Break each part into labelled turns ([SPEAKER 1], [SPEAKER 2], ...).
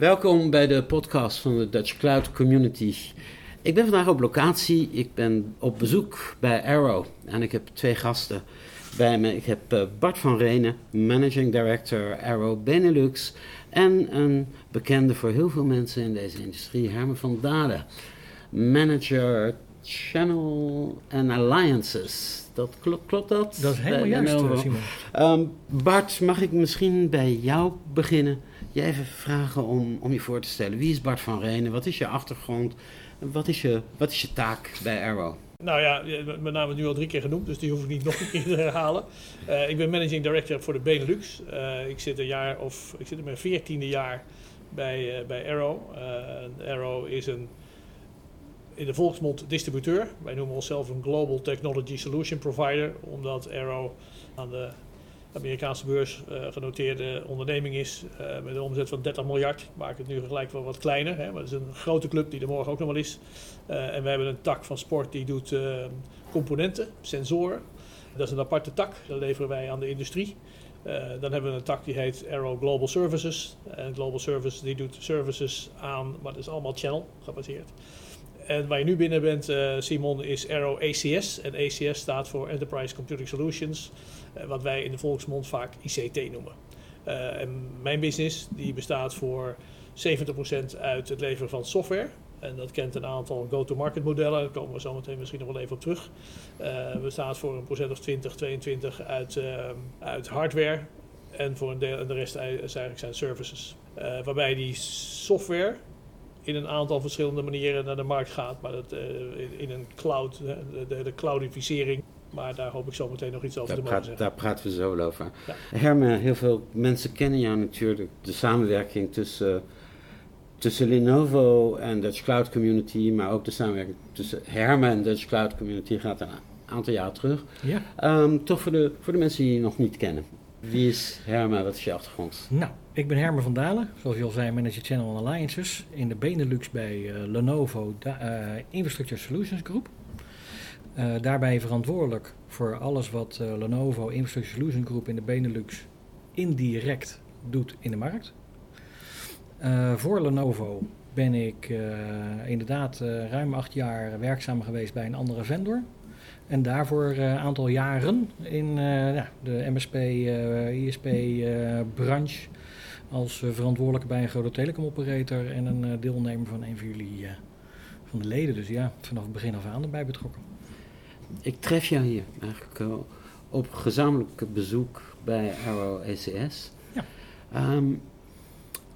[SPEAKER 1] Welkom bij de podcast van de Dutch Cloud Community. Ik ben vandaag op locatie. Ik ben op bezoek bij Arrow en ik heb twee gasten bij me. Ik heb eh, Bart van Renen, Managing Director Arrow Benelux. En een bekende voor heel veel mensen in deze industrie, Herman van Dalen, Manager Channel and Alliances. Dat klopt, klopt dat?
[SPEAKER 2] Dat is helemaal juist, eh, Simon.
[SPEAKER 1] Ehm, Bart, mag ik misschien bij jou beginnen? Je even vragen om, om je voor te stellen. Wie is Bart van Renen? Wat is je achtergrond? Wat is je, wat is je taak bij Arrow?
[SPEAKER 3] Nou ja, mijn naam is nu al drie keer genoemd, dus die hoef ik niet nog een keer te herhalen. Eh, ik ben managing director voor de Benelux. Eh, ik zit een jaar of ik zit in mijn veertiende jaar bij, eh, bij Arrow. Arrow is een in de volksmond distributeur. Wij noemen onszelf een Global Technology Solution Provider, omdat Arrow aan de Amerikaanse beurs eh, genoteerde onderneming is eh, met een omzet van 30 miljard. Ik maak het nu gelijk wel wat kleiner, hè, maar het is een grote club die er morgen ook nog wel is. Eh, en we hebben een tak van sport die doet componenten, sensoren. Dat is een aparte tak, dat leveren wij aan de industrie. Dan hebben we een tak die heet Aero Global Services. En Global Services die doet services aan, maar dat is allemaal channel gebaseerd. En waar je nu binnen bent, eh, Simon, is Aero ACS. En ACS staat voor Enterprise Computing Solutions, eh, wat wij in de volksmond vaak ICT noemen. Eh, en mijn business die bestaat voor 70% uit het leveren van software. En dat kent een aantal go-to-market modellen, daar komen we zo meteen misschien nog wel even op terug. Eh bestaat voor een procent of 20, 22 uit, uit hardware. En voor een deel, en de rest is eigenlijk zijn services. Waarbij die software in een aantal verschillende manieren naar de markt gaat. Maar dat, eh, in, in een cloud, hè, de, de, de cloudificering. Maar daar hoop ik zo meteen nog iets over
[SPEAKER 1] Daar,
[SPEAKER 3] te mogen
[SPEAKER 1] praat,
[SPEAKER 3] zeggen.
[SPEAKER 1] daar praten we zo wel over.
[SPEAKER 3] Ja.
[SPEAKER 1] Herman, heel veel mensen kennen jou natuurlijk. De samenwerking tussen, tussen Lenovo en Dutch Cloud Community, maar ook de samenwerking tussen Herman en Dutch Cloud Community gaat een aantal jaar terug.
[SPEAKER 2] Ja,
[SPEAKER 1] Ehm, toch voor de, voor de mensen die je nog niet kennen. Wie is Herman? Wat is je achtergrond?
[SPEAKER 2] nou, ik ben Herman van Dalen, zoals je al zei, manager Channel Alliances in de Benelux bij eh, Lenovo da- eh, Infrastructure Solutions Group. Eh, daarbij verantwoordelijk voor alles wat Lenovo Infrastructure Solutions Group in de Benelux indirect doet in de markt. Voor Lenovo ben ik inderdaad ruim acht jaar werkzaam geweest bij een andere vendor. En daarvoor een aantal jaren in de MSP, ISP-branche als eh, verantwoordelijke bij een grote telecomoperator en een eh, deelnemer van een van jullie eh, van de leden. Dus ja, vanaf het begin af aan erbij betrokken.
[SPEAKER 1] Ik tref jou hier eigenlijk op gezamenlijk bezoek bij Arrow ACS.
[SPEAKER 2] Ja.
[SPEAKER 1] Ehm,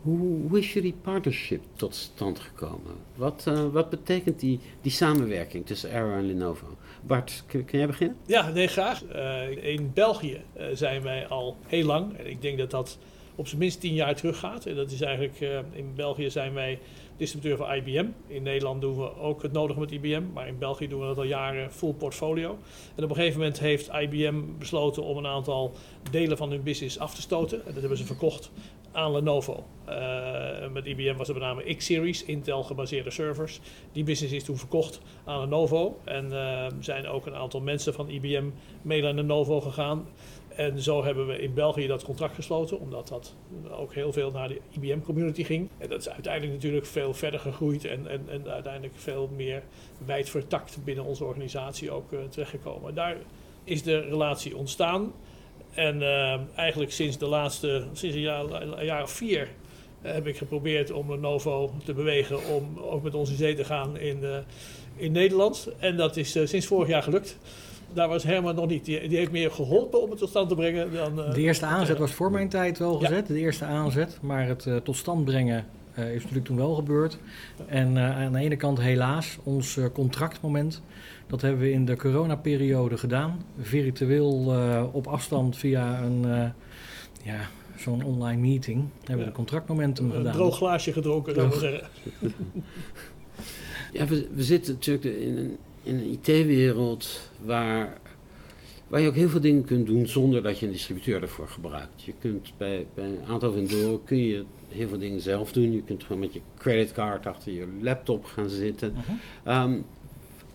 [SPEAKER 1] hoe, hoe is jullie partnership tot stand gekomen? Wat, eh, wat betekent die, die samenwerking tussen Arrow en Lenovo? Bart, kun, kun jij beginnen?
[SPEAKER 3] Ja, nee, graag. Eh, in België zijn wij al heel lang. En ik denk dat dat op zijn minst tien jaar teruggaat. En dat is eigenlijk, eh, in België zijn wij distributeur van IBM. In Nederland doen we ook het nodige met IBM. Maar in België doen we dat al jaren full portfolio. En op een gegeven moment heeft IBM besloten om een aantal delen van hun business af te stoten. En dat hebben ze verkocht aan Lenovo. Eh, met IBM was het met name X-Series, Intel gebaseerde servers. Die business is toen verkocht aan Lenovo. En eh, zijn ook een aantal mensen van IBM mee naar Lenovo gegaan. En zo hebben we in België dat contract gesloten, omdat dat ook heel veel naar de IBM-community ging. En dat is uiteindelijk natuurlijk veel verder gegroeid en, en, en uiteindelijk veel meer wijd vertakt binnen onze organisatie ook eh, terechtgekomen. Daar is de relatie ontstaan. En eh, eigenlijk sinds de laatste, sinds een jaar, jaar of vier, eh, heb ik geprobeerd om Lenovo te bewegen om ook met ons in zee te gaan in, in Nederland. En dat is sinds vorig jaar gelukt. Daar was Herman nog niet. Die, die heeft meer geholpen om het tot stand te brengen dan. eh,
[SPEAKER 2] De eerste aanzet
[SPEAKER 3] eh,
[SPEAKER 2] was voor mijn tijd wel
[SPEAKER 3] Ja.
[SPEAKER 2] gezet, de eerste aanzet. Maar het eh, tot stand brengen eh, is natuurlijk toen wel gebeurd. En eh, aan de ene kant helaas, ons contractmoment, dat hebben we in de coronaperiode gedaan. Virtueel eh, op afstand via een, eh, ja, zo'n online meeting hebben we
[SPEAKER 3] Ja.
[SPEAKER 2] de contractmomentum
[SPEAKER 3] een
[SPEAKER 2] gedaan.
[SPEAKER 3] droog glaasje gedronken, zou ik maar
[SPEAKER 2] Droog.
[SPEAKER 3] zeggen.
[SPEAKER 1] Ja, we, we zitten natuurlijk in een, in een IT-wereld waar, waar je ook heel veel dingen kunt doen zonder dat je een distributeur ervoor gebruikt. Je kunt bij, bij een aantal vendoren kun je heel veel dingen zelf doen. Je kunt gewoon met je creditcard achter je laptop gaan zitten.
[SPEAKER 2] Mhm.
[SPEAKER 1] Ehm,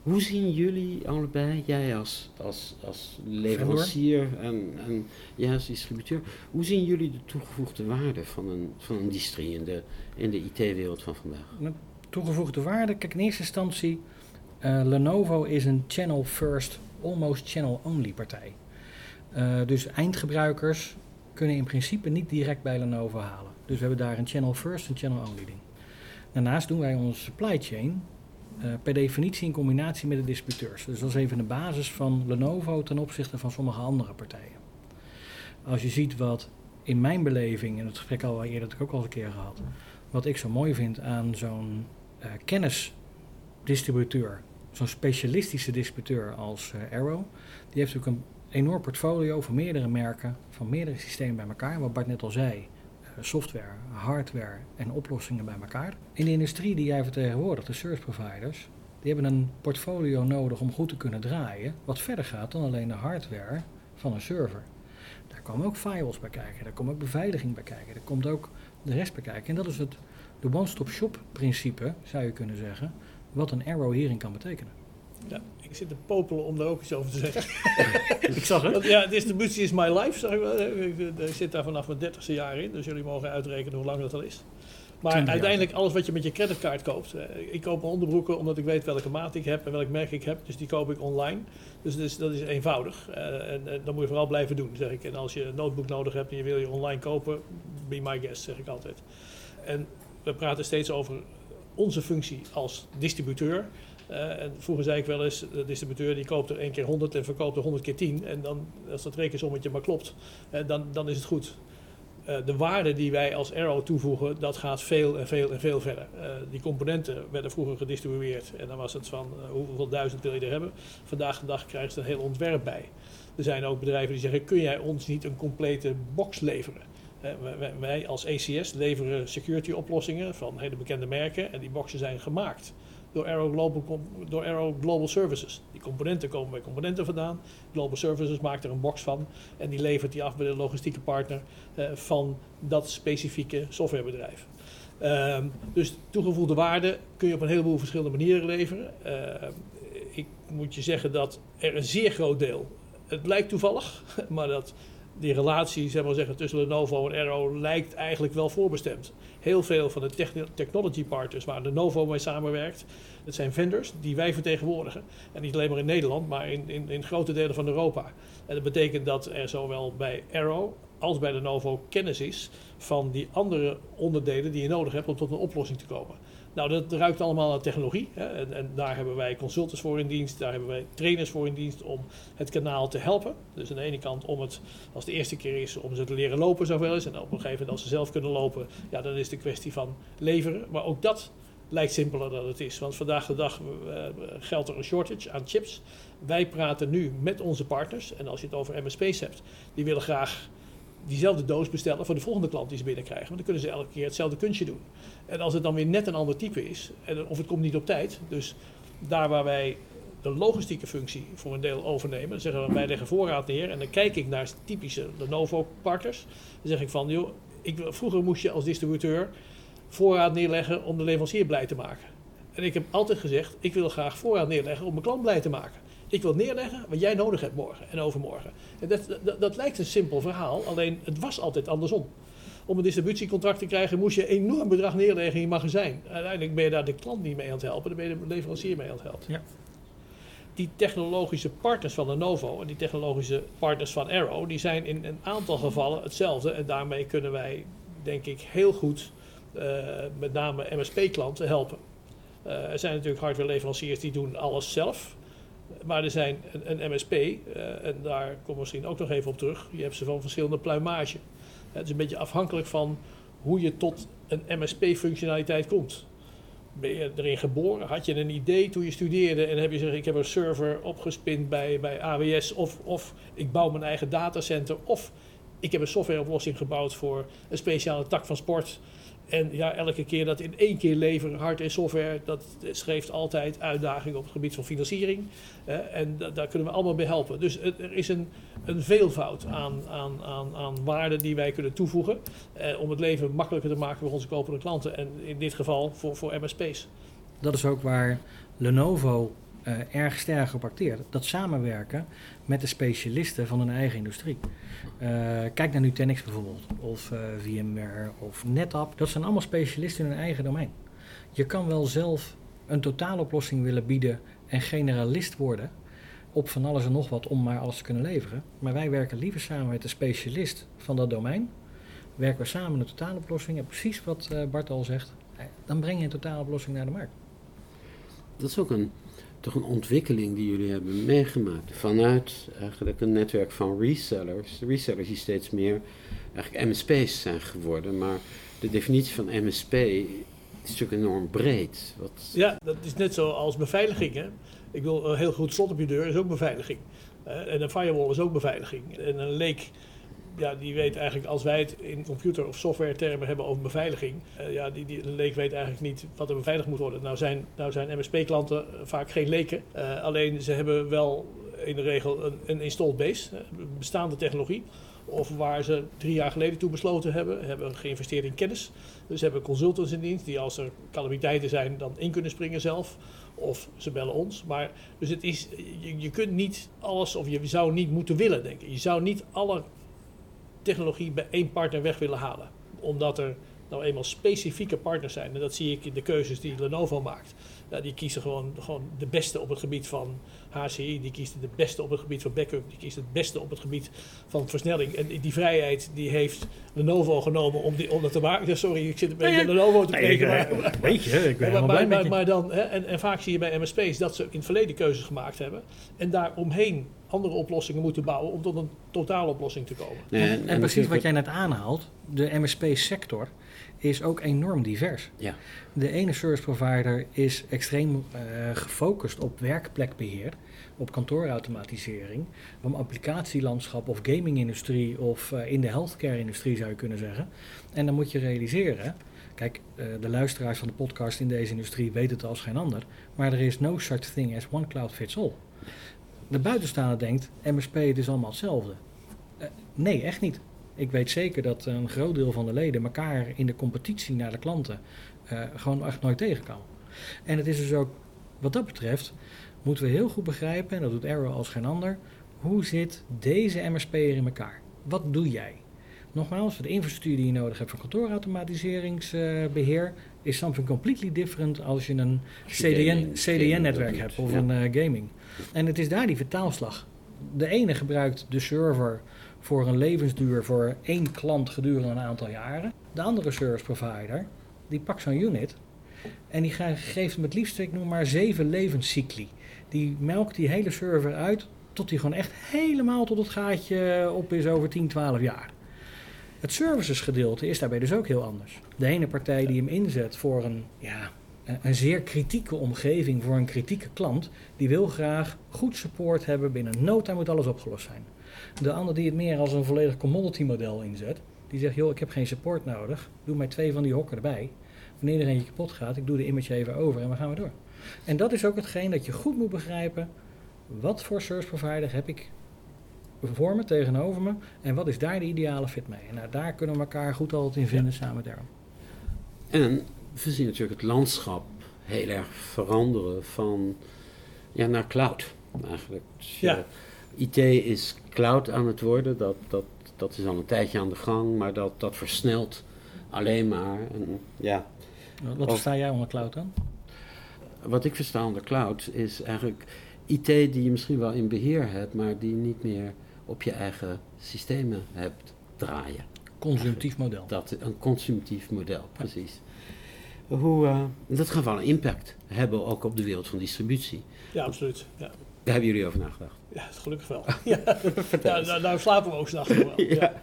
[SPEAKER 1] Hoe zien jullie allebei, jij als, als, als leverancier en, en jij als distributeur, hoe zien jullie de toegevoegde waarde van een, van een distri in de, in de IT-wereld van vandaag?
[SPEAKER 2] Met toegevoegde waarde, kijk in eerste instantie, uh, Lenovo is een channel first, almost channel only partij. Uh, dus eindgebruikers kunnen in principe niet direct bij Lenovo halen. Dus we hebben daar een channel first en channel only ding. Daarnaast doen wij onze supply chain uh, per definitie in combinatie met de distributeurs. Dus dat is even de basis van Lenovo ten opzichte van sommige andere partijen. Als je ziet wat in mijn beleving, en het gesprek al eerder ook al een keer gehad, wat ik zo mooi vind aan zo'n uh, kennisdistributeur, zo'n specialistische distributeur als uh, Arrow, die heeft natuurlijk een enorm portfolio van meerdere merken, van meerdere systemen bij elkaar, wat Bart net al zei software, hardware en oplossingen bij elkaar. In de industrie die jij vertegenwoordigt, de service providers, die hebben een portfolio nodig om goed te kunnen draaien, wat verder gaat dan alleen de hardware van een server. Daar komen ook firewalls bij kijken, daar komt ook beveiliging bij kijken, daar komt ook de rest bij kijken. En dat is het de one-stop-shop principe, zou je kunnen zeggen, wat een arrow hierin kan betekenen.
[SPEAKER 3] Ja, ik zit te popelen om daar ook iets over te zeggen.
[SPEAKER 2] ik zag het.
[SPEAKER 3] Ja, distributie is my life, zeg ik wel. Ik zit daar vanaf mijn dertigste jaar in, dus jullie mogen uitrekenen hoe lang dat al is. Maar uiteindelijk alles wat je met je creditcard koopt. Ik koop onderbroeken omdat ik weet welke maat ik heb en welk merk ik heb. Dus die koop ik online. Dus, dus dat is eenvoudig. En, en, dat moet je vooral blijven doen, zeg ik. En als je een notebook nodig hebt en je wil je online kopen, be my guest, zeg ik altijd. En we praten steeds over onze functie als distributeur. Uh, en vroeger zei ik wel eens, de distributeur die koopt er één keer 100 en verkoopt er 100 keer 10. En dan, als dat rekensommetje maar klopt, uh, dan, dan is het goed. Uh, de waarde die wij als Arrow toevoegen, dat gaat veel en veel en veel verder. die componenten werden vroeger gedistribueerd en dan was het van hoeveel duizend wil je er hebben. Vandaag de dag krijgen ze een heel ontwerp bij. Er zijn ook bedrijven die zeggen, kun jij ons niet een complete box leveren? Wij, als ACS leveren security oplossingen van hele bekende merken en die boxen zijn gemaakt door Arrow Global, door Arrow Global Services. Die componenten komen bij componenten vandaan. Global Services maakt er een box van en die levert die af bij de logistieke partner van dat specifieke softwarebedrijf. Uh, dus toegevoegde waarde kun je op een heleboel verschillende manieren leveren. Uh, ik moet je zeggen dat er een zeer groot deel, het lijkt toevallig, maar dat die relatie zeg maar zeggen, tussen Lenovo en Arrow lijkt eigenlijk wel voorbestemd. Heel veel van de technology partners waar Lenovo mee samenwerkt, dat zijn vendors die wij vertegenwoordigen. En niet alleen maar in Nederland, maar in, in, in grote delen van Europa. En dat betekent dat er zowel bij Arrow als bij Lenovo kennis is van die andere onderdelen die je nodig hebt om tot een oplossing te komen. Nou, dat ruikt allemaal naar technologie. Hè? En, en, daar hebben wij consultants voor in dienst, daar hebben wij trainers voor in dienst om het kanaal te helpen. Dus aan de ene kant om het, als de eerste keer is, om ze te leren lopen zoveel is. En op een gegeven moment als ze zelf kunnen lopen, ja, dan is de kwestie van leveren. Maar ook dat lijkt simpeler dan het is. Want vandaag de dag geldt er een shortage aan chips. Wij praten nu met onze partners. En als je het over MSP's hebt, die willen graag diezelfde doos bestellen voor de volgende klant die ze binnenkrijgen. Want dan kunnen ze elke keer hetzelfde kunstje doen. En als het dan weer net een ander type is, en, of het komt niet op tijd, dus daar waar wij de logistieke functie voor een deel overnemen, zeggen we wij leggen voorraad neer en dan kijk ik naar typische Lenovo-partners. Dan zeg ik van, joh, ik, vroeger moest je als distributeur voorraad neerleggen om de leverancier blij te maken. En ik heb altijd gezegd, ik wil graag voorraad neerleggen om mijn klant blij te maken. Ik wil neerleggen wat jij nodig hebt morgen en overmorgen. En dat, dat, dat lijkt een simpel verhaal, alleen het was altijd andersom. Om een distributiecontract te krijgen moest je een enorm bedrag neerleggen in je magazijn. Uiteindelijk ben je daar de klant niet mee aan het helpen, dan ben je de leverancier mee aan het helpen. Ja. Die technologische partners van Lenovo en die technologische partners van Arrow, die zijn in een aantal gevallen hetzelfde. En daarmee kunnen wij, denk ik, heel goed uh, met name MSP-klanten helpen. Uh, er zijn natuurlijk hardware-leveranciers die doen alles zelf. Maar er zijn een, een MSP, eh, en daar komen we misschien ook nog even op terug. Je hebt ze van verschillende pluimage. Het is een beetje afhankelijk van hoe je tot een MSP-functionaliteit komt. Ben je erin geboren? Had je een idee toen je studeerde en heb je gezegd: ik heb een server opgespind bij, bij AWS, of, of ik bouw mijn eigen datacenter, of ik heb een softwareoplossing gebouwd voor een speciale tak van sport. En ja, elke keer dat in één keer leveren, hard en software, dat schreef altijd uitdagingen op het gebied van financiering. en daar kunnen we allemaal bij helpen. Dus er is een, een veelvoud aan, aan, aan, aan waarden die wij kunnen toevoegen. Eh, om het leven makkelijker te maken voor onze kopende klanten. En in dit geval voor, voor MSP's.
[SPEAKER 2] Dat is ook waar Lenovo eh, erg sterk op acteert. Dat samenwerken met de specialisten van hun eigen industrie. Eh, kijk naar Nutanix bijvoorbeeld, of eh, VMware of NetApp. Dat zijn allemaal specialisten in hun eigen domein. Je kan wel zelf een totaaloplossing willen bieden en generalist worden op van alles en nog wat om maar alles te kunnen leveren. Maar wij werken liever samen met de specialist van dat domein. Werken we samen een totaaloplossing. En precies wat Bart al zegt, dan breng je een totaaloplossing naar de markt.
[SPEAKER 1] Dat is ook een, toch een ontwikkeling die jullie hebben meegemaakt. Vanuit eigenlijk een netwerk van resellers. Resellers die steeds meer eigenlijk MSP's zijn geworden. Maar de definitie van MSP is natuurlijk enorm breed. Wat...
[SPEAKER 3] Ja, dat is net zoals beveiliging. Hè? Ik wil een heel goed slot op je deur is ook beveiliging. Uh, en een firewall is ook beveiliging. En een leek, ja, die weet eigenlijk, als wij het in computer- of software termen hebben over beveiliging, uh, ja, die, die, leek weet eigenlijk niet wat er beveiligd moet worden. Nou zijn, nou zijn MSP-klanten vaak geen leken. Uh, alleen ze hebben wel in de regel een, een installed base, bestaande technologie of waar ze drie jaar geleden toe besloten hebben, hebben geïnvesteerd in kennis. Dus hebben consultants in dienst die als er calamiteiten zijn dan in kunnen springen zelf. Of ze bellen ons. Maar dus het is, je, je kunt niet alles, of je zou niet moeten willen denken. Je zou niet alle technologie bij één partner weg willen halen. Omdat er nou eenmaal specifieke partners zijn. En dat zie ik in de keuzes die Lenovo maakt. Ja, die kiezen gewoon, gewoon de beste op het gebied van HCI. Die kiest het beste op het gebied van backup. Die kiest het beste op het gebied van versnelling. En die vrijheid die heeft Lenovo genomen om, die, om dat te maken. Sorry, ik zit een beetje
[SPEAKER 2] nee,
[SPEAKER 3] Lenovo te
[SPEAKER 2] nee,
[SPEAKER 3] kijken.
[SPEAKER 2] maar, weet je, ik ben
[SPEAKER 3] maar,
[SPEAKER 2] maar,
[SPEAKER 3] maar, maar, dan, hè, en, en vaak zie je bij MSP's dat ze in het verleden keuzes gemaakt hebben. En daar omheen andere oplossingen moeten bouwen om tot een totaaloplossing te komen.
[SPEAKER 2] Nee, en, en, en precies wat jij net aanhaalt, de MSP-sector is ook enorm divers.
[SPEAKER 1] Ja.
[SPEAKER 2] De ene service provider is extreem uh, gefocust op werkplekbeheer, op kantoorautomatisering, op applicatielandschap of gaming-industrie of uh, in de healthcare-industrie zou je kunnen zeggen. En dan moet je realiseren, kijk, uh, de luisteraars van de podcast in deze industrie weten het als geen ander, maar er is no such thing as one cloud fits all. De buitenstaander denkt, MSP, het is allemaal hetzelfde. nee, echt niet. Ik weet zeker dat een groot deel van de leden elkaar in de competitie naar de klanten uh, gewoon echt nooit tegenkomen. En het is dus ook, wat dat betreft, moeten we heel goed begrijpen, en dat doet Arrow als geen ander, hoe zit deze MSP'er in elkaar? Wat doe jij? Nogmaals, de infrastructuur die je nodig hebt voor kantoorautomatiseringsbeheer is something completely different als je een CDN-netwerk CDN hebt of ja. een uh, gaming. En het is daar die vertaalslag. De ene gebruikt de server voor een levensduur voor één klant gedurende een aantal jaren. De andere service provider, die pakt zo'n unit en die geeft hem het liefst, ik noem maar, zeven levenscycli. Die melkt die hele server uit tot die gewoon echt helemaal tot het gaatje op is over 10, 12 jaar. Het services gedeelte is daarbij dus ook heel anders. De ene partij die hem inzet voor een, ja, een zeer kritieke omgeving, voor een kritieke klant, die wil graag goed support hebben. Binnen no time moet alles opgelost zijn. De ander die het meer als een volledig commodity model inzet, die zegt, joh, ik heb geen support nodig, doe mij twee van die hokken erbij. Wanneer er eentje kapot gaat, ik doe de image even over en we gaan weer door. En dat is ook hetgeen dat je goed moet begrijpen, wat voor service provider heb ik voor me, tegenover me, en wat is daar de ideale fit mee. En nou, daar kunnen we elkaar goed altijd in vinden ja. samen daarom.
[SPEAKER 1] En we zien natuurlijk het landschap heel erg veranderen van ja, naar cloud eigenlijk. Dus
[SPEAKER 3] ja.
[SPEAKER 1] IT is cloud aan het worden, dat, dat, dat is al een tijdje aan de gang, maar dat, dat versnelt alleen maar. En, ja.
[SPEAKER 2] Wat versta jij onder cloud dan?
[SPEAKER 1] Wat ik versta onder cloud is eigenlijk IT die je misschien wel in beheer hebt, maar die niet meer op je eigen systemen hebt draaien.
[SPEAKER 2] Consumptief model.
[SPEAKER 1] Dat, een consumptief model, precies. Hoe, uh, dat gaat wel een impact hebben ook op de wereld van distributie.
[SPEAKER 3] Ja, absoluut. Ja.
[SPEAKER 1] Daar hebben jullie over nagedacht?
[SPEAKER 3] Ja, gelukkig wel. ja, ja daar, daar, slapen we ook s'nachts wel. Ja.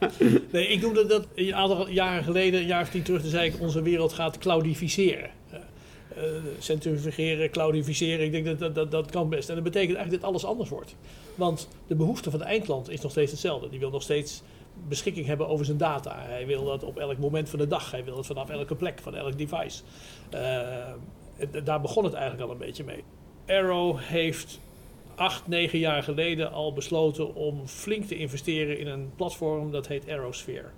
[SPEAKER 3] Nee, ik noemde dat een aantal jaren geleden, een jaar of tien terug, toen zei ik, onze wereld gaat cloudificeren. Uh, uh, centrifugeren, cloudificeren, ik denk dat dat, dat dat kan best. En dat betekent eigenlijk dat alles anders wordt. Want de behoefte van de eindklant is nog steeds hetzelfde. Die wil nog steeds beschikking hebben over zijn data. Hij wil dat op elk moment van de dag. Hij wil het vanaf elke plek, van elk device. Uh, daar begon het eigenlijk al een beetje mee. Arrow heeft acht, negen jaar geleden al besloten om flink te investeren in een platform dat heet Arrowsphere.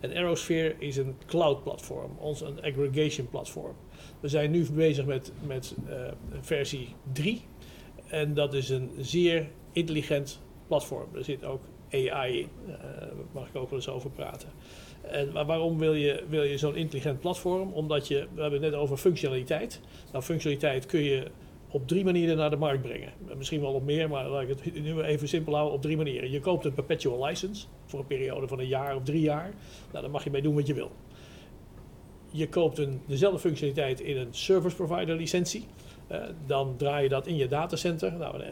[SPEAKER 3] En Arrowsphere is een cloud platform, ons een aggregation platform. We zijn nu bezig met, met uh, versie 3. En dat is een zeer intelligent platform. Er zit ook AI. Uh, daar mag ik ook wel eens over praten. En, maar waarom wil je, wil je zo'n intelligent platform? Omdat je, we hebben het net over functionaliteit. Nou, functionaliteit kun je op drie manieren naar de markt brengen. Misschien wel op meer, maar laat ik het nu even simpel houden op drie manieren. Je koopt een perpetual license voor een periode van een jaar of drie jaar. Nou, daar mag je mee doen wat je wil. Je koopt een, dezelfde functionaliteit in een service provider licentie. Uh, dan draai je dat in je datacenter. Nou,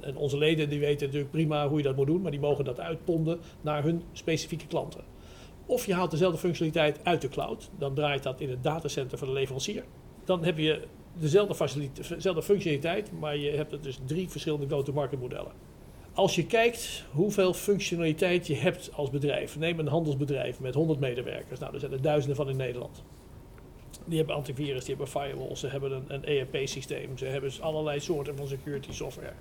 [SPEAKER 3] en onze leden die weten natuurlijk prima hoe je dat moet doen, maar die mogen dat uitponden naar hun specifieke klanten. Of je haalt dezelfde functionaliteit uit de cloud, dan draait dat in het datacenter van de leverancier. Dan heb je dezelfde, dezelfde functionaliteit, maar je hebt dus drie verschillende go-to-market modellen. Als je kijkt hoeveel functionaliteit je hebt als bedrijf, neem een handelsbedrijf met 100 medewerkers, nou, er zijn er duizenden van in Nederland. Die hebben antivirus, die hebben firewalls, ze hebben een, een ERP-systeem, ze hebben allerlei soorten van security software.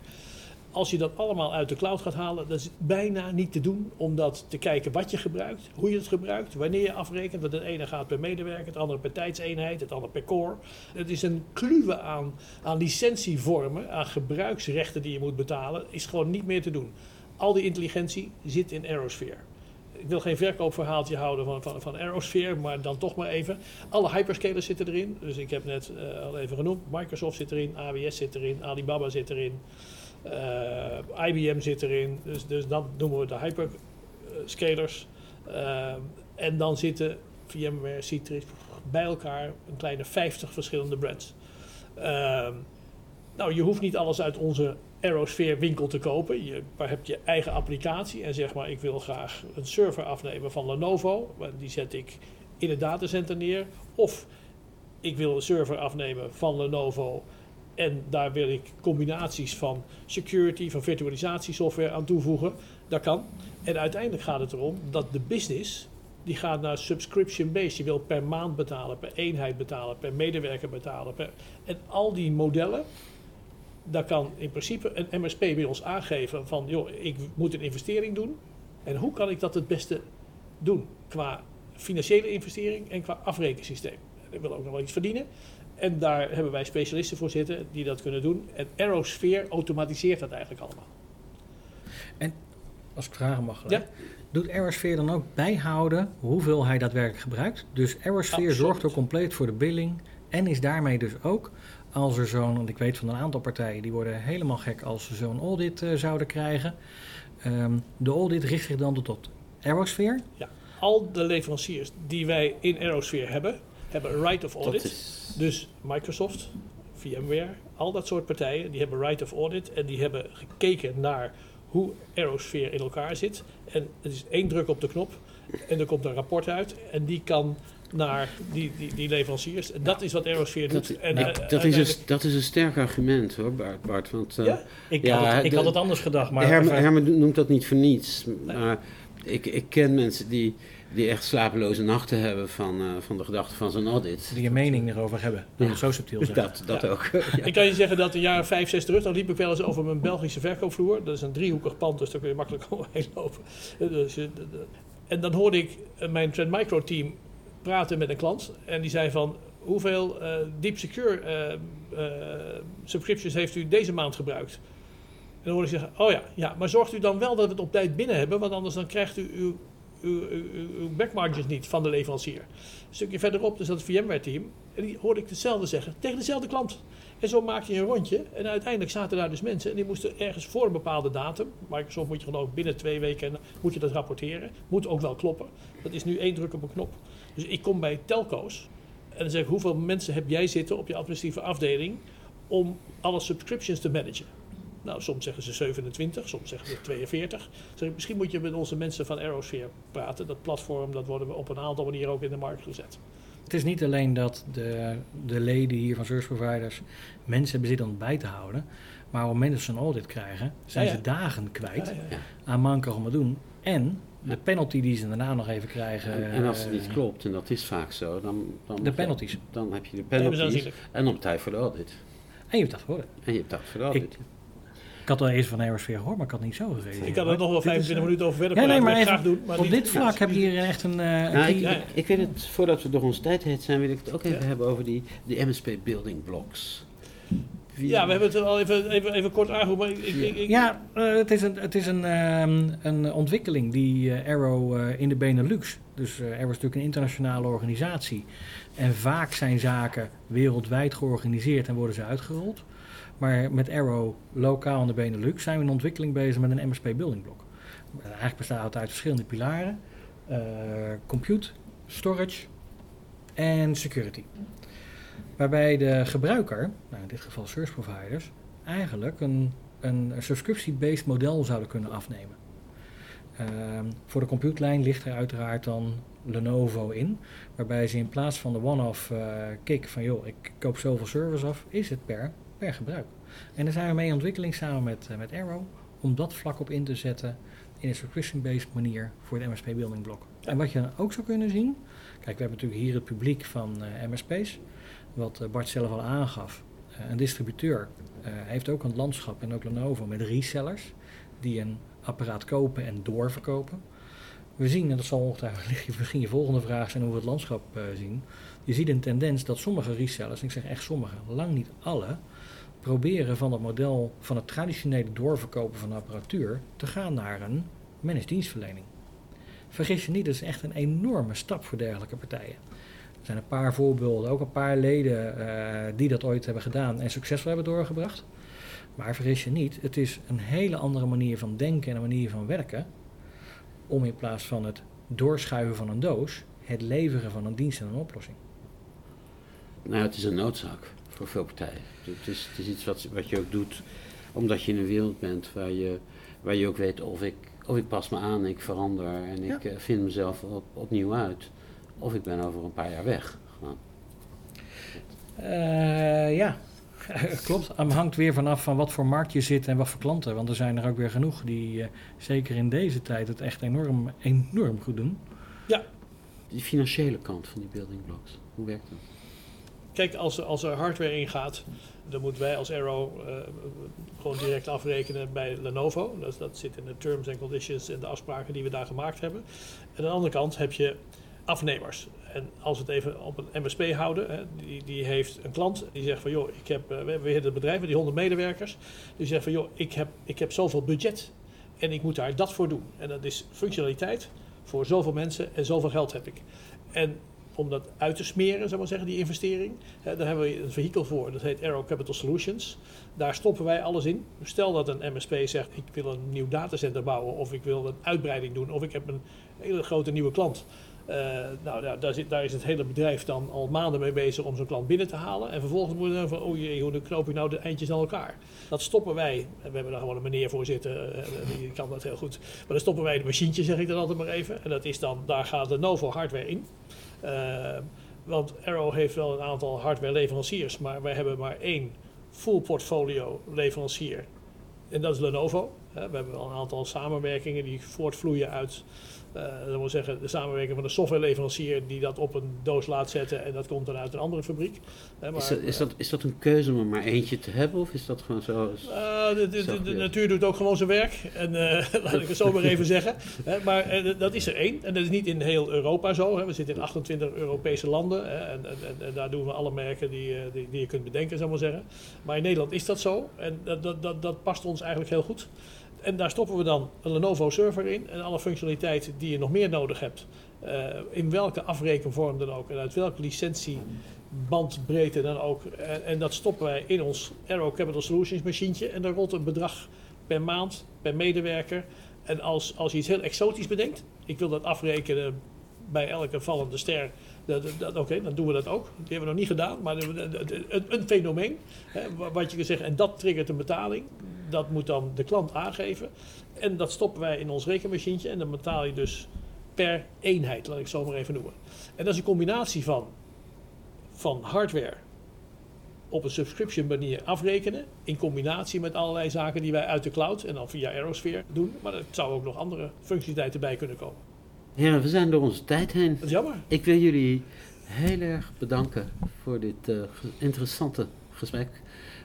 [SPEAKER 3] Als je dat allemaal uit de cloud gaat halen, dat is bijna niet te doen om dat te kijken wat je gebruikt, hoe je het gebruikt, wanneer je afrekent. Want het ene gaat per medewerker, het andere per tijdseenheid, het andere per core. Het is een kluwe aan, aan licentievormen, aan gebruiksrechten die je moet betalen, is gewoon niet meer te doen. Al die intelligentie zit in Aerosphere. Ik wil geen verkoopverhaaltje houden van, van, van Aerosphere, maar dan toch maar even. Alle hyperscalers zitten erin. Dus ik heb net uh, al even genoemd. Microsoft zit erin, AWS zit erin, Alibaba zit erin. Uh, IBM zit erin, dus, dus dan noemen we de hyperscalers. Uh, en dan zitten VMware, Citrix bij elkaar een kleine 50 verschillende brands. Uh, nou, je hoeft niet alles uit onze Aerosphere winkel te kopen. Je hebt je eigen applicatie en zeg maar ik wil graag een server afnemen van Lenovo. Die zet ik in het datacenter neer. Of ik wil een server afnemen van Lenovo en daar wil ik combinaties van security, van virtualisatiesoftware aan toevoegen. Dat kan. En uiteindelijk gaat het erom dat de business, die gaat naar subscription-based. Je wil per maand betalen, per eenheid betalen, per medewerker betalen. En al die modellen, daar kan in principe een MSP bij ons aangeven van, joh, ik moet een investering doen. En hoe kan ik dat het beste doen? Qua financiële investering en qua afrekensysteem. Ik wil ook nog wel iets verdienen. En daar hebben wij specialisten voor zitten die dat kunnen doen. En Aerosphere automatiseert dat eigenlijk allemaal.
[SPEAKER 2] En als ik vragen mag, ja? doet Aerosphere dan ook bijhouden hoeveel hij daadwerkelijk gebruikt? Dus Aerosphere zorgt er compleet voor de billing en is daarmee dus ook als er zo'n, want ik weet van een aantal partijen die worden helemaal gek als ze zo'n audit uh, zouden krijgen. Um, de audit richt zich dan tot Aerosphere?
[SPEAKER 3] Ja, al de leveranciers die wij in Aerosphere hebben, hebben een right of audit. Dus Microsoft, VMware, al dat soort partijen, die hebben right of audit en die hebben gekeken naar hoe Aerosphere in elkaar zit. En het is één druk op de knop en er komt een rapport uit en die kan naar die, die, die leveranciers. En dat is wat Aerosphere doet.
[SPEAKER 1] Dat,
[SPEAKER 3] en,
[SPEAKER 1] nou, dat, is een, dat is een sterk argument hoor, Bart. Bart want, uh,
[SPEAKER 2] ja? Ik, ja, had, het, ik had het anders gedacht. Maar
[SPEAKER 1] Herman, Herman noemt dat niet voor niets. Maar ik, ik ken mensen die die echt slapeloze nachten hebben van, uh, van de gedachte van zo'n audit.
[SPEAKER 2] Die een mening erover hebben, ja. zo subtiel zijn.
[SPEAKER 1] Dat, dat ook. ja.
[SPEAKER 3] Ik kan je zeggen dat een jaar vijf, zes terug, dan liep ik wel eens over mijn Belgische verkoopvloer. Dat is een driehoekig pand, dus daar kun je makkelijk omheen lopen. Dus, uh, en dan hoorde ik mijn Trend Micro team praten met een klant. En die zei van, hoeveel uh, Deep Secure subscriptions heeft u deze maand gebruikt? En dan hoorde ik zeggen, oh ja, ja, maar zorgt u dan wel dat we het op tijd binnen hebben, want anders dan krijgt u uw uw, uw, niet van de leverancier. Een stukje verderop, dus dat VMware-team. En die hoorde ik hetzelfde zeggen tegen dezelfde klant. En zo maakte je een rondje. En uiteindelijk zaten daar dus mensen en die moesten ergens voor een bepaalde datum. Microsoft moet je ook binnen twee weken moet je dat rapporteren. Moet ook wel kloppen. Dat is nu één druk op een knop. Dus ik kom bij telco's en dan zeg ik: hoeveel mensen heb jij zitten op je administratieve afdeling om alle subscriptions te managen? Nou, soms zeggen ze 27, soms zeggen ze 42. Zeg, misschien moet je met onze mensen van Aerosphere praten. Dat platform, dat worden we op een aantal manieren ook in de markt gezet.
[SPEAKER 2] Het is niet alleen dat de, de leden hier van service providers mensen hebben zitten om het bij te houden. Maar op het moment dat ze een audit krijgen, zijn ze dagen kwijt aan manken om te doen. En de penalty die ze daarna nog even krijgen.
[SPEAKER 1] En, en als het niet klopt, en dat is vaak zo, dan, dan,
[SPEAKER 2] de penalties.
[SPEAKER 1] dan heb je de penalties. En op tijd voor de audit.
[SPEAKER 2] En je hebt dat voor
[SPEAKER 1] En je hebt dat voor de audit.
[SPEAKER 2] Ik had wel eens van Aerosphere gehoord, maar ik had niet zo gereageerd.
[SPEAKER 3] Ik had er nog wel 25
[SPEAKER 2] is,
[SPEAKER 3] minuten over verder
[SPEAKER 2] ja, nee, maar even,
[SPEAKER 3] graag doen. Maar
[SPEAKER 2] op dit vlak heb je hier echt een... Uh,
[SPEAKER 1] nou, ik, ik, ik, weet het, voordat we door ons tijd heen zijn, wil ik het ook even ja. hebben over die, die MSP building blocks.
[SPEAKER 3] Ja, we hebben het al even, even, even kort aangehoord. Maar ik, ik, ik,
[SPEAKER 2] Ja, eh, het is een, het is een, ehm, een ontwikkeling die eh, Arrow eh, in de Benelux. Dus eh, Arrow is natuurlijk een internationale organisatie. En vaak zijn zaken wereldwijd georganiseerd en worden ze uitgerold. Maar met Arrow lokaal in de Benelux zijn we in ontwikkeling bezig met een MSP Building Block. Eigenlijk bestaat het uit verschillende pilaren: eh, compute, storage en security. Waarbij de gebruiker, nou in dit geval service providers, eigenlijk een, een subscriptie-based model zouden kunnen afnemen. Ehm, voor de computelijn ligt er uiteraard dan Lenovo in, waarbij ze in plaats van de one-off eh, kick van joh, ik koop zoveel service af, is het per, per gebruik. En daar zijn we mee in ontwikkeling samen met, eh, met Arrow om dat vlak op in te zetten in een subscription-based manier voor de MSP Building Block. En wat je dan ook zou kunnen zien, kijk, we hebben natuurlijk hier het publiek van eh, MSP's, wat eh, Bart zelf al aangaf. Een distributeur heeft ook een landschap en ook Lenovo met resellers die een apparaat kopen en doorverkopen. We zien, en dat zal ongetwijfeld misschien je volgende vraag zijn hoe we het landschap zien. Je ziet een tendens dat sommige resellers, en ik zeg echt sommige, lang niet alle, proberen van het model van het traditionele doorverkopen van apparatuur te gaan naar een managed dienstverlening. Vergis je niet, dat is echt een enorme stap voor dergelijke partijen. Er zijn een paar voorbeelden, ook een paar leden eh, die dat ooit hebben gedaan en succesvol hebben doorgebracht. Maar vergis je niet, het is een hele andere manier van denken en een manier van werken om in plaats van het doorschuiven van een doos, het leveren van een dienst en een oplossing.
[SPEAKER 1] Nou, het is een noodzaak voor veel partijen. Het is, het is iets wat, wat je ook doet omdat je in een wereld bent waar je, waar je ook weet of ik, of ik pas me aan, ik verander en ik eh, vind mezelf op, opnieuw uit. Of ik ben over een paar jaar weg. Gewoon.
[SPEAKER 2] Eh, ja, klopt. Het hangt weer vanaf van wat voor markt je zit en wat voor klanten. Want er zijn er ook weer genoeg die, eh, zeker in deze tijd, het echt enorm, enorm goed doen.
[SPEAKER 1] Die financiële kant van die building blocks, hoe werkt dat?
[SPEAKER 3] Kijk, als als er hardware ingaat, dan moeten wij als Arrow eh, gewoon direct afrekenen bij Lenovo. Dat, dat zit in de terms en conditions en de afspraken die we daar gemaakt hebben. En aan de andere kant heb je afnemers. En als we het even op een MSP houden, hè, die, die heeft een klant die zegt van joh, ik heb, eh, we hebben het bedrijf met die 100 medewerkers. Die zegt van joh, ik heb, ik heb zoveel budget en ik moet daar dat voor doen. En dat is functionaliteit voor zoveel mensen en zoveel geld heb ik. En om dat uit te smeren, zou maar zeggen, die investering. Hè, daar hebben we een vehikel voor, dat heet Arrow Capital Solutions. Daar stoppen wij alles in. Stel dat een MSP zegt, ik wil een nieuw datacenter bouwen, of ik wil een uitbreiding doen, of ik heb een hele grote nieuwe klant. Eh, nou, ja, daar, zit, daar is het hele bedrijf dan al maanden mee bezig om zo'n klant binnen te halen. En vervolgens moet je dan van, oh jee, hoe knoop ik nou de eindjes aan elkaar? Dat stoppen wij. We hebben daar gewoon een meneer voor zitten, eh, die kan dat heel goed. Maar dan stoppen wij de machientje, zeg ik dan altijd maar even. En dat is dan, daar gaat de Novo hardware in. Uh, want Arrow heeft wel een aantal hardware leveranciers, maar wij hebben maar één full portfolio leverancier. En dat is Lenovo. we hebben wel een aantal samenwerkingen die voortvloeien uit uh, dat wil zeggen, de samenwerking van de softwareleverancier die dat op een doos laat zetten en dat komt dan uit een andere fabriek.
[SPEAKER 1] Uh, maar, is, dat, is, dat, is dat een keuze om er maar eentje te hebben of is dat gewoon zo?
[SPEAKER 3] Uh, de, de, natuur doet ook gewoon zijn werk en laat ik het zo maar even zeggen. maar dat is er één en dat is niet in heel Europa zo. Hè. We zitten in 28 Europese landen en, en, en, en, daar doen we alle merken die, die, die je kunt bedenken, zou ik maar zeggen. Maar in Nederland is dat zo en dat, dat, dat, dat past ons eigenlijk heel goed. En daar stoppen we dan een Lenovo server in en alle functionaliteiten die je nog meer nodig hebt. Uh, in welke afrekenvorm dan ook en uit welke licentiebandbreedte dan ook. En, en, dat stoppen wij in ons Arrow Capital Solutions machientje. En daar rolt een bedrag per maand, per medewerker. En als, als je iets heel exotisch bedenkt, ik wil dat afrekenen bij elke vallende ster. Oké, dan doen we dat ook. Die hebben we nog niet gedaan, maar een, een fenomeen. Hè, wat je kan zeggen, en dat triggert een betaling dat moet dan de klant aangeven. En dat stoppen wij in ons rekenmachientje. En dan betaal je dus per eenheid, laat ik zo maar even noemen. En dat is een combinatie van, van hardware op een subscription manier afrekenen. In combinatie met allerlei zaken die wij uit de cloud en dan via Aerosphere doen. Maar er zou ook nog andere functionaliteiten bij kunnen komen.
[SPEAKER 1] Heren, we zijn door onze tijd heen.
[SPEAKER 3] Dat is jammer.
[SPEAKER 1] Ik wil jullie heel erg bedanken voor dit uh, interessante gesprek.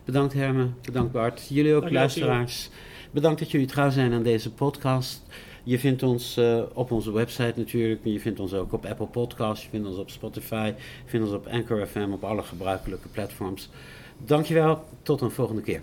[SPEAKER 1] Bedankt Hermen, bedankt Bart. Jullie ook
[SPEAKER 3] Dank
[SPEAKER 1] luisteraars. Bedankt dat jullie trouw zijn aan deze podcast. Je vindt ons uh, op onze website natuurlijk, maar je vindt ons ook op Apple Podcasts, je vindt ons op Spotify, je vindt ons op Anchor FM, op alle gebruikelijke platforms. Dankjewel, tot een volgende keer.